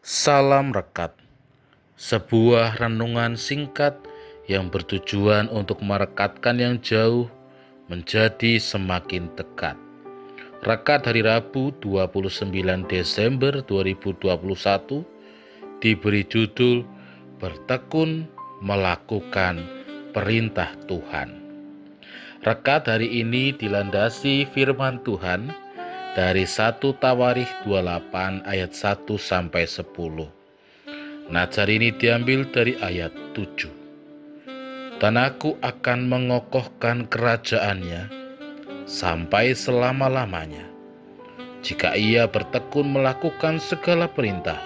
Salam Rekat, sebuah renungan singkat yang bertujuan untuk merekatkan yang jauh menjadi semakin dekat. Rekat hari Rabu 29 Desember 2021 diberi judul Bertekun Melakukan Perintah Tuhan. Rekat hari ini dilandasi firman Tuhan dari 1 Tawarikh 28 ayat 1 sampai 10. Najar ini diambil dari ayat 7. Dan aku akan mengokohkan kerajaannya sampai selama-lamanya. Jika ia bertekun melakukan segala perintah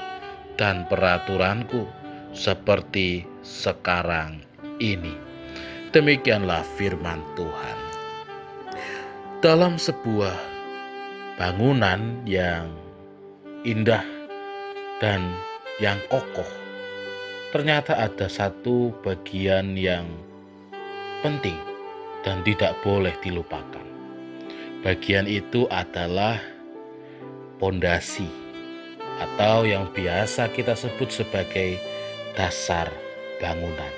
dan peraturanku seperti sekarang ini. Demikianlah firman Tuhan. Dalam sebuah bangunan yang indah dan yang kokoh, ternyata ada satu bagian yang penting dan tidak boleh dilupakan. Bagian itu adalah pondasi atau yang biasa kita sebut sebagai dasar bangunan.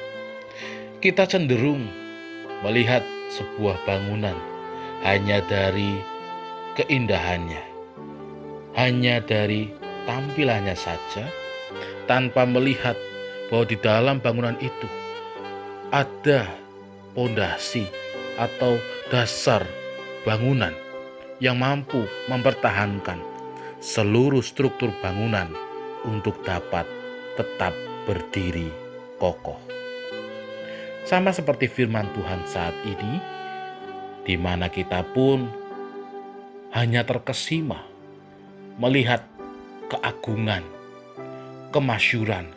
Kita cenderung melihat sebuah bangunan hanya dari keindahannya. Hanya dari tampilannya saja, tanpa melihat bahwa di dalam bangunan itu ada pondasi atau dasar bangunan yang mampu mempertahankan seluruh struktur bangunan untuk dapat tetap berdiri kokoh. Sama seperti firman Tuhan saat ini, di mana kita pun hanya terkesima melihat keagungan, kemasyuran,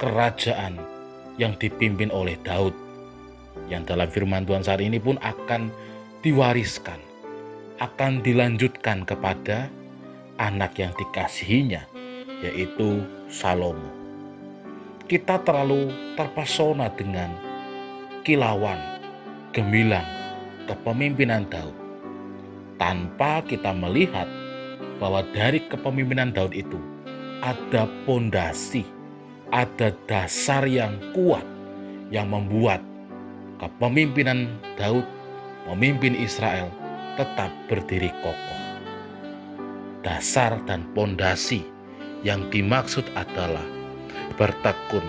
kerajaan yang dipimpin oleh Daud yang dalam firman Tuhan saat ini pun akan diwariskan, akan dilanjutkan kepada anak yang dikasihinya, yaitu Salomo. Kita terlalu terpesona dengan kilauan, gemilang, kepemimpinan Daud tanpa kita melihat bahwa dari kepemimpinan Daud itu ada pondasi, ada dasar yang kuat yang membuat kepemimpinan Daud memimpin Israel tetap berdiri kokoh. Dasar dan pondasi yang dimaksud adalah bertekun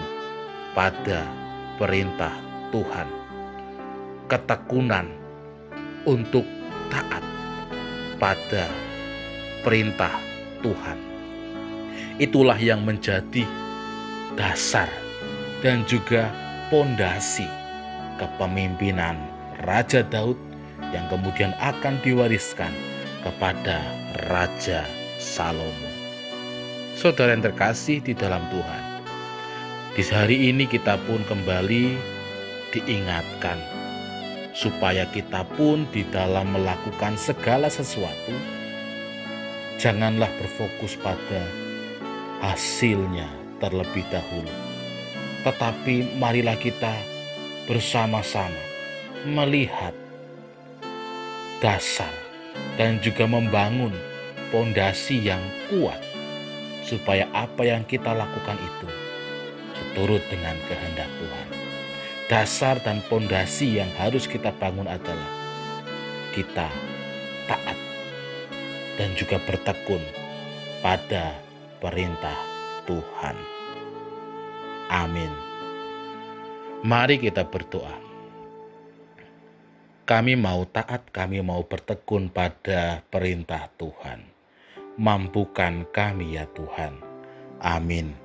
pada perintah Tuhan. Ketekunan untuk taat pada perintah Tuhan. Itulah yang menjadi dasar dan juga pondasi kepemimpinan Raja Daud yang kemudian akan diwariskan kepada Raja Salomo. Saudara yang terkasih di dalam Tuhan, di hari ini kita pun kembali diingatkan supaya kita pun di dalam melakukan segala sesuatu janganlah berfokus pada hasilnya terlebih dahulu. Tetapi marilah kita bersama-sama melihat dasar dan juga membangun pondasi yang kuat supaya apa yang kita lakukan itu seturut dengan kehendak Tuhan dasar dan pondasi yang harus kita bangun adalah kita taat dan juga bertekun pada perintah Tuhan. Amin. Mari kita berdoa. Kami mau taat, kami mau bertekun pada perintah Tuhan. Mampukan kami ya Tuhan. Amin.